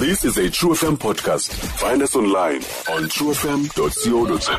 This is a True FM podcast. Find us online on truefm.co.za.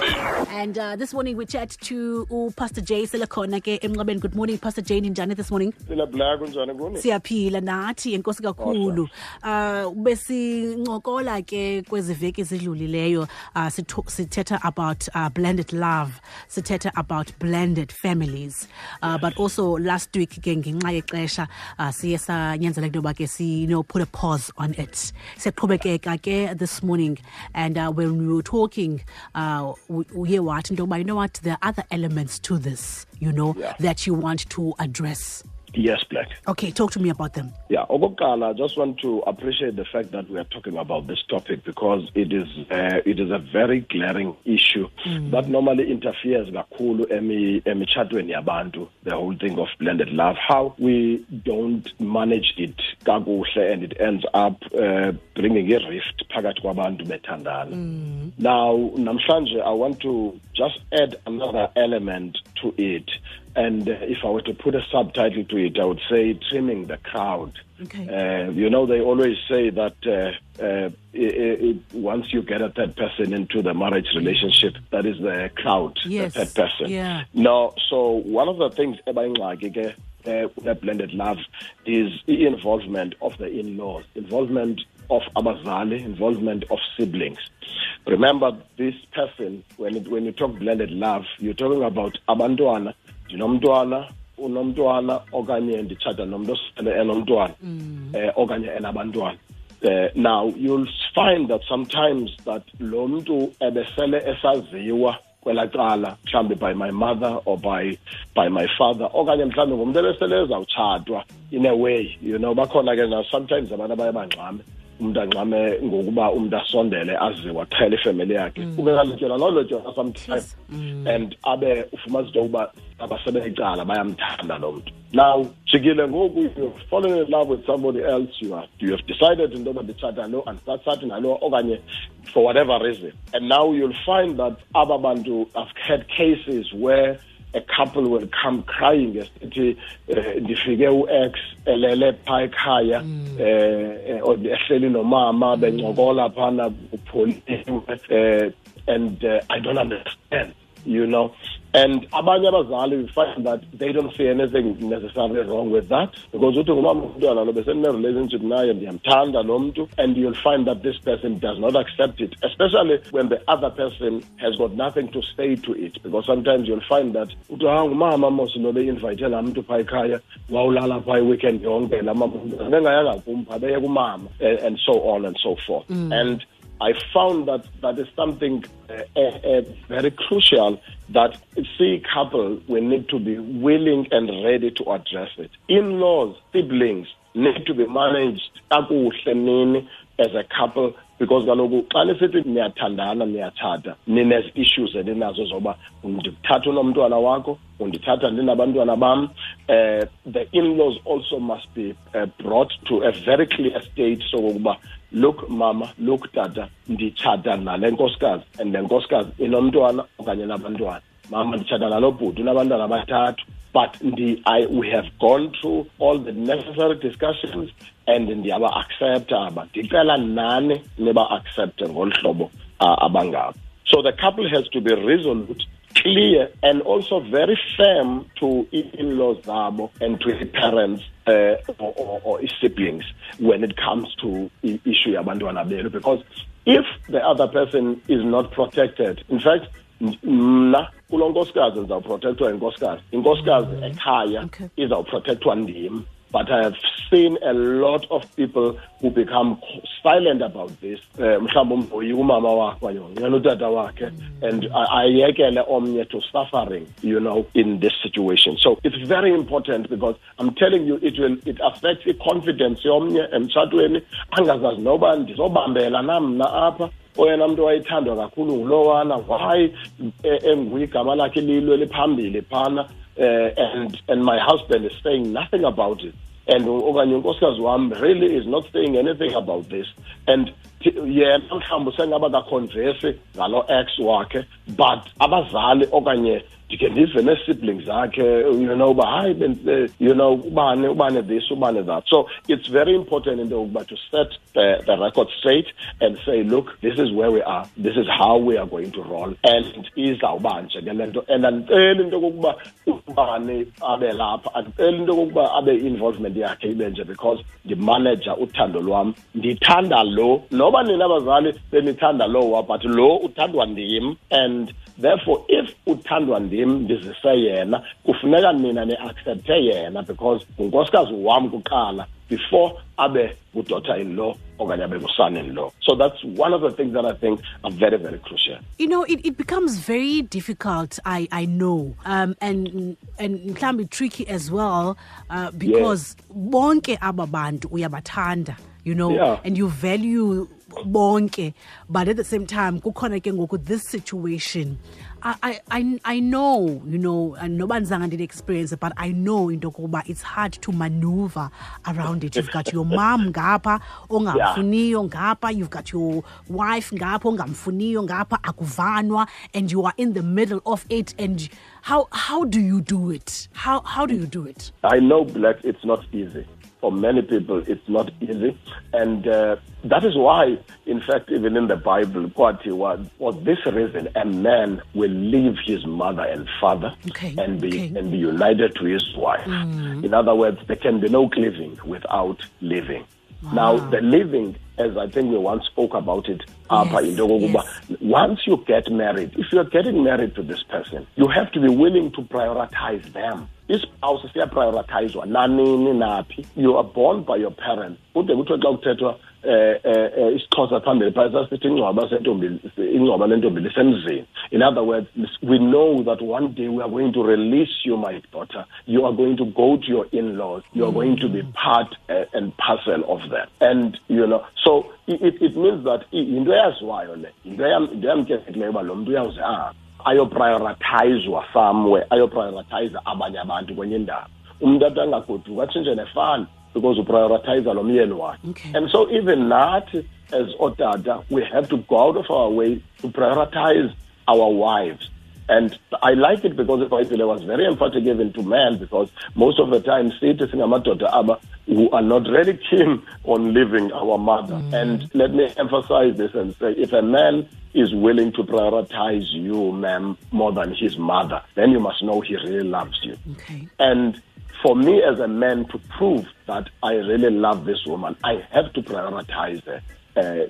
And uh, this morning we chat to uh, Pastor Jay Selakhona ke emnqabeni. Good morning Pastor Jay ninjani this morning? Sila Black kunjani kuni? Siyaphila nathi enkosi kakhulu. Uh besincokola ke kwezi veki ezidlulileyo uh sitho- sithetha about uh, blended love, sithetha about blended families. Uh, but also last week ke ngenxa yexesha uh, siye sanyanzela into yoba ke si you know put a pause on it. Siyaqhubekeka ke this morning and uh, when we were talking uh uye wathi into you know what there are other elements to this, you know, Yeah. that you want to address. Yes, Black. Okay, talk to me about them. Yeah, okokuqala, I just want to appreciate the fact that we are talking about this topic because it is uh, it is a very glaring issue that normally interferes kakhulu emi emitshatweni yabantu. The whole thing of blended love, how we don't manage it kakuhle, and it ends up uh, bringing a rift phakathi kwabantu bethandana. Now, namhlanje, I want to just add another element to it. And uh, if I were to put a subtitle to it, I would say trimming the crowd. Okay. Uh, you know, they always say that uh, uh, i i once you get a third person into the marriage relationship, that is the crowd, Yes. the third person. Yeah. No, so one of the things ebayingxaki ke uh, blended love is the involvement of the in-laws, involvement of abazali, involvement of siblings. Remember, this person, when, it, when you talk blended love, you're talking about abantwana, ndinomntwana, unomntwana, okanye nditshata nomntu osele enomntwana, eh, okanye enabantwana. Uh, now you'll find that sometimes that lo mntu ebesele esaziwa kwelaa cala mhlawumbi by my mother or by by my father okanye mhlawumbi ngumntu ebesele ezawutshatwa in a way you know bakhona ke na sometimes abantu abaye bangxame umntu angxame ngokuba umntu asondele aziwe aqhele ifemeli yakhe. Ube kalotyolwa loo sometime and abe ufumana into yokuba abasebecala bayamthanda lo mntu. Now jikile ngoku you've fallen in love with somebody else you are you have decided into yoba nditshata lo andisatshati nalo okanye for whatever reason. And now you'll find that aba bantu have had cases where a couple will come crying esithi ndifike u-ex elele phaa ekhaya eh, eh, ehleli nomama bencokola phana kupholiwe eh, and uh, i don't understand you know and abanye abazali we find that they don't see anything necessarily wrong with that. Because uthi ngumama umntwana lo besenine-relationship naye ndiyamthanda lo mntu. And you'll find that this person does not accept it especially when the other person has got nothing to say to it. Because sometimes you'll find that uthi ha ngumama mos lo beinvayithe laa mntu phaa ekhaya wawulala phaa iweekend yonke laa mama bengayanga kum phaa beye kumama eh, and so on and so forth. And I found that that is something uh, uh, uh, very crucial that see couple we need to be willing and ready to address it. In-laws, siblings need to be managed as a couple because kaloku xa nisithi niyathandana niyatshata nine-issues eninazo zoba ndithatha unomntwana wakho undithatha ndinabantwana bam um the in-laws also must be uh, brought to a very clear state sokokuba look mama look tata nditshata nale nkosikazi and le nkosikazi inomntwana okanye nabantwana. Mama nditshata nalo bhuti unabantwana abathathu but ndi, I, we have gone through all the necessary discussions and ndiyaba-accepta aba ndicela nani niba-accepte ngolu hlobo abangabo so the couple has to be resolute clear and also very firm to in-laws zabo and to the parents uh, or, siblings when it comes to i- issue yabantwana belu because if the other person is not protected in fact mna kulo nkosikazi ndizawuprotektwa yinkosikazi inkosikazi ekhaya Okay. izawuprotektwa ndim but I have seen a lot of people who become silent about this. Uh, mhlawumbi umntu umama wakhe okanye utata wakhe and ayekele omnye to suffering, you know, in this situation. So it's very important because I'm telling you, it will it affects the confidence yomnye emtshatweni angazazi noba ndizobambela namna apha oyena mntu wayethandwa kakhulu ngulowana why eh, enguye igama lakhe lilo eliphambili phana uh, and and my husband is saying nothing about it. And okanye unkosikazi wam really is not saying anything about this. And yena mhlawumbi sengaba kakhonvesi ngalo ex wakhe but abazali okanye ndike ndive nee-siblings zakhe you know uba hayi uh, you know ubane ubane this ubane that. So it's very important into yokuba to set the, the record straight and say look this is where we are. This is how we are going to roll. And izawuba nje ke le nto and andiceli into yokokuba ubani abe lapha? Andiceli into yokokuba abe involvement yakhe ibe nje because ndimanaja uthando lwam ndithanda lo. Noba nina abazali benithanda lowa but lo uthandwa ndim. And therefore if uthandwa ndim ndizise yena kufuneka nina ne-accepthe yena because ngunkosikazi wam kuqala before abe ngudaughter in law okanye abe nguson in law so that's one of the things that i think are very very crucial. You know it, it becomes very difficult i i know. Um and and be tricky as well uh, because bonke aba bantu uyabathanda you know yeah. and you value bonke. But at the same time kukhona ke ngoku this situation I, I, I know, you know, noba ndizange ndine experience, but I know into yokuba it's hard to maneuver around it. You've got your mom ngapha ongamfuniyo ngapha, you've got your wife ngapha ongamfuniyo ngapha akuvanwa, and you are in the middle of it. And how how do you do it? How how do you do it? I know, Black, it's not easy for many people, it's not easy. And uh, that is why, in fact, even in the Bible, for this reason, a man will leave his mother and father okay. and be okay. and be united to his wife. Mm. In other words, there can be no cleaving without living. Wow. Now, the living, as I think we once spoke about it, yes, yes. once you get married, if you're getting married to this person, you have to be willing to prioritize them. Ispouse siyaprioritizwa nanini naphi? You are born by your parents. Kude kuthiwe xa kuthethwa eh eh isixhosa phambili phaya sasithi ingcwaba sentombi ingcwaba lentombi lisemzini. In other words we know that one day we are going to release you my daughter. You are going to go to your in-laws. You are going to be part uh, and parcel of them and you know so it, it means that into eyaziwayo le into yamkezekileyo uba lo mntu uyawuze ahambe ayoprioritizwa somewhere ayoprioritize abanye abantu kwenye indawo umuntu athi angagoduka atshintshe nefani because uprioritize lo myeni wakhe. Okay. and so even nathi as otata we have to go out of our way to prioritize our wives. And I like it because iBhayibhile was very emphatic even to men because most of the time sithi singamadoda aba who are not really keen on leaving our mother. Mm. And let me emphasize this and say if a man is willing to prioritize you, ma'am, more than his mother, then you must know he really loves you. Okay. And for me as a man to prove that I really love this woman, I have to prioritize her. Uh,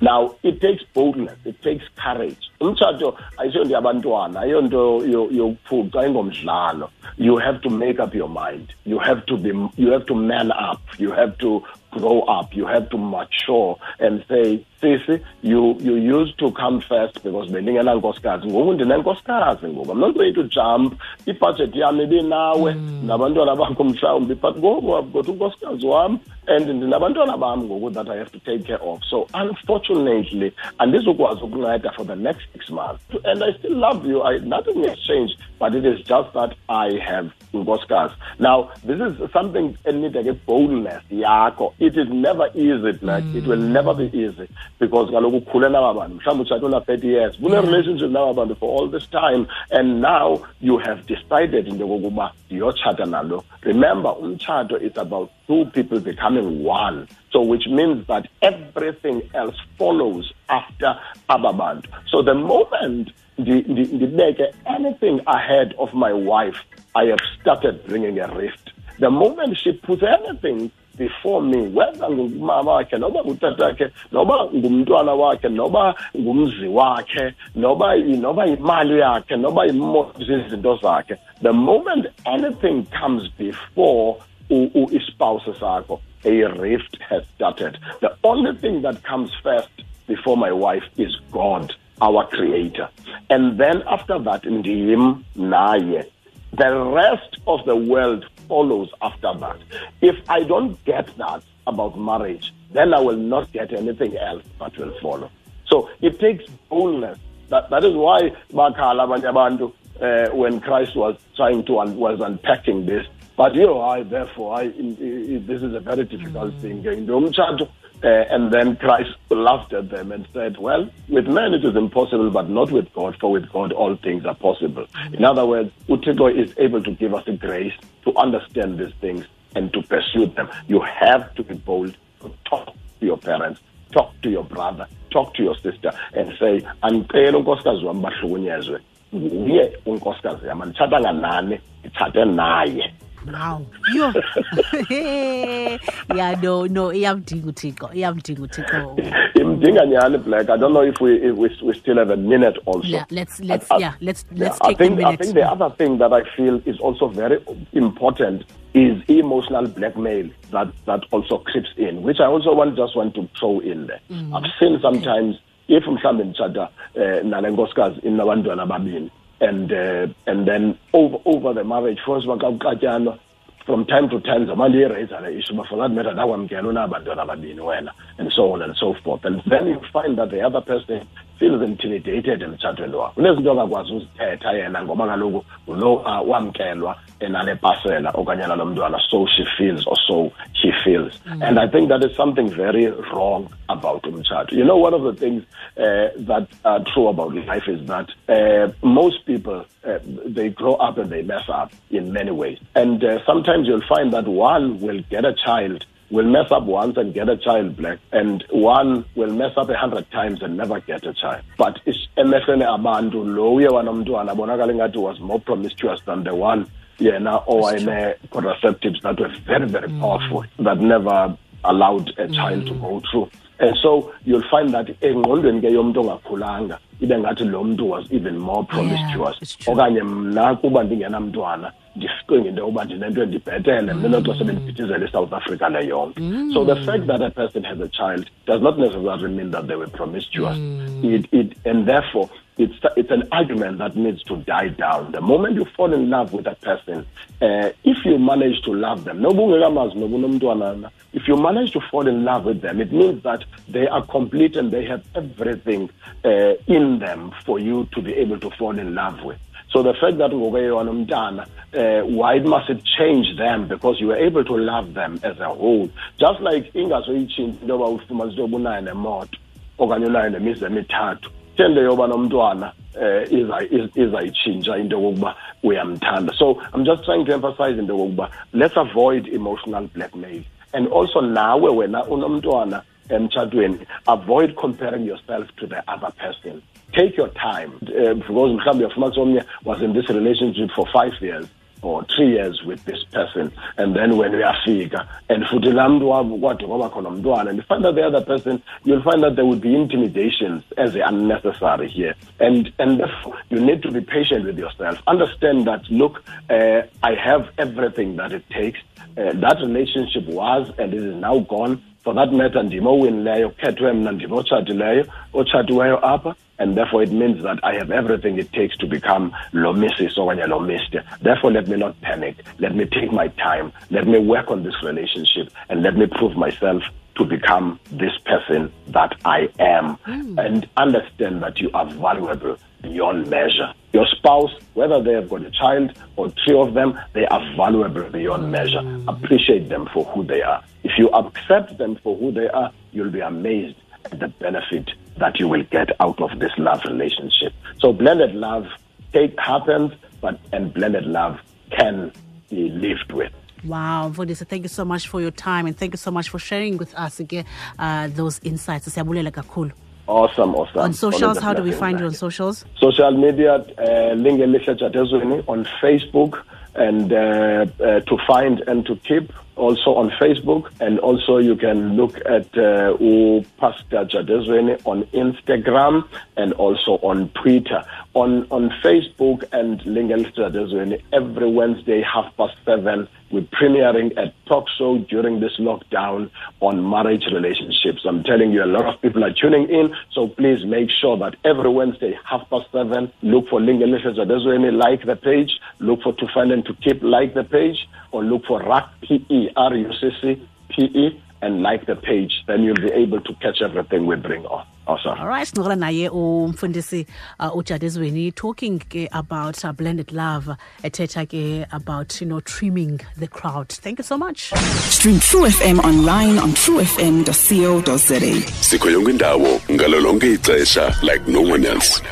now it takes boldness it takes courage. Umtshato ayisonto yabantwana ayonto yokuphuca ingomdlalo you have to make up your mind. You have to be you have to man up. You have to grow up. You have to mature and say sisi you you used to come first because bendingenankosikazi. Ngoku ndinenkosikazi ngoku. I'm not going to jump. Ibhajethi yam ibinawe mm. nabantwana bakho mhlawumbi but ngoku i've got unkosikazi wam and ndinabantwana bam ngoku that i have to take care of. So unfortunately andizukwazi ukunceda for the next six months. And i still love you. I, nothing has changed but it is just that i have unkosikazi. Now this is something enida ke boldness yakho. It is never easy like mm. it will never be easy because kaloku ukhule naba bantu mhlawumbi utshate una-thirty years. Kune-relationship naba bantu for all this time and now you have decided into yokokuba ndiyotshata nalo. Remember umtshato is about two people becoming one. So which means that everything else follows after aba bantu. So the moment ndibeke anything ahead of my wife i have started bringing a rift. The moment she puts anything before me whether ngumama wakhe noba ngutatakhe noba ngumntwana wakhe noba ngumzi wakhe noba noba imali yakhe noba izinto zakhe. The moment anything comes before ispouse sakho a rift has started. The only thing that comes first before my wife is god our creator. And then after that ndim naye. The rest of the world follows after that. If I don't get that about marriage, then I will not get anything else that will follow. So it takes boldness. That, that is why uh, when Christ was trying to un- was unpacking this, but you know i therefore i this is a very difficult mm. thing uh, and then Christ laughed at them and said, Well, with men it is impossible, but not with God, for with God all things are possible. In other words, Uthixo is able to give us the grace to understand these things and to pursue them. You have to be bold to talk to your parents, talk to your brother, talk to your sister, and say, andicela unkosikazi wam bahlukunyezwe nguye unkosikazi yam anditshatanga nani nditshate naye wow. Yho yeah no no iyamdinga uthixo iyamdinga uthixo. Imdinga nyhani black? I don't know if we if we, we still have a minute also. Yeah let's let's I, yeah let's let's yeah, take I think, a minute. i think the other thing that i feel is also very important is emotional blackmail that that also creeps in which i also want just want to throw in there. Mm. i've seen sometimes okay. if mhlawumbe nditshata um nale nkosikazi inabantwana ababini and uh, and then over over the marriage first bakakuxatyanwa from time to time zamanje iraise le issue but for that matter that one ndakwamkela unabantwana ababini wena and so on and so forth. And then you find that the other person feels intimidated emtshatweni wakho kunezinto angakwazi uzithetha yena ngoba kaloku ngulo uh, wamkelwa enale pasela okanye nalo mntwana. So she feels or so he feels. Mm. and i think that is something very wrong about umtshato. You know one of the things uh, that are true about life is that uh, most people uh, they grow up and they mess up in many ways. And uh, sometimes you'll find that one will get a child will mess up once and get a child black, and one will mess up a hundred times and never get a child. But emehlweni abantu lo uye wanomntwana abonakala was more promiscuous than the one yena owayene contraceptives that were very very mm. powerful that never allowed a child mm. to go through and so you'll find that engqondweni ke yomuntu ongakhulanga ibe ngathi lo muntu was even more promiscuous okanye mna kuba ndingenamntwana ndicinge into yokuba ndinento endibhetele mna noxa sebendibhithizela isouth africa le yonke so the fact that a person has a child does not necessarily mean that they were promiscuous mm. it, it, and therefore it's it's an argument that needs to die down. The moment you fall in love with a person, uh, if you manage to love them, if you manage to fall in love with them, it means that they are complete and they have everything uh, in them for you to be able to fall in love with. So the fact that uh, why must it change them? Because you were able to love them as a whole. Just like ingazoyitshintsha into yoba ufumanisa into yoba unayo nemoto okanye unayo nemizi emithathu tende yoba nomntwana um izayitshintsha into yokokuba uyamthanda so i'm just trying to emphasize into yokokuba let's avoid emotional blackmail and also nawe wena unomntwana emtshatweni avoid comparing yourself to the other person. Take your time. Uh, because mhlawumbi uyafumanisa omnye was in this relationship for five years or three years with this person and then when uyafika and futhi laa mntu kwade kwaba khona umntwana and find that the other person you'll find that there would be intimidations as unnecessary here. And and therefore you need to be patient with yourself. Understand that look uh, i have everything that it takes. Uh, that relationship was and it is now gone for that matter ndim owinileyo kukhethwe mna ndim otshatileyo otshatiweyo apha and therefore it means that I have everything it takes to become lo Mrs. okanye lo Mr. Therefore, let me not panic. Let me take my time. Let me work on this relationship and let me prove myself to become this person that I am mm. and understand that you are valuable beyond measure. Your spouse, whether they have got a child or three of them, they are valuable beyond measure. Mm. Appreciate them for who they are. If you accept them for who they are, you'll be amazed at the benefit that you will get out of this love relationship. So blended love take happens, but and blended love can be lived with. Wow, Mfundisi, thank you so much for your time and thank you so much for sharing with us again uh, those insights. Awesome, awesome. On socials, how do we find you on socials? Social media, uh, on Facebook, and uh, uh, to find and to keep also on Facebook, and also you can look at uh, Pastor Jadezweni on Instagram and also on Twitter. On on Facebook and Lingel Jadezweni every Wednesday half past seven. We're premiering a talk show during this lockdown on marriage relationships. I'm telling you, a lot of people are tuning in, so please make sure that every Wednesday half past seven, look for Lingel Jadezweni, like the page, look for To Find and To Keep, like the page, or look for RAC PE R U C C P E and like the page, then you'll be able to catch everything we bring on. awesome all right sincokola naye umfundisi uh, ujadezweni talking ke about uh, blended love ethetha ke about you know trimming the crowd thank you so much Stream True FM online on truefm.co.za. sikho yonke indawo ngalo lonke ixesha like no one else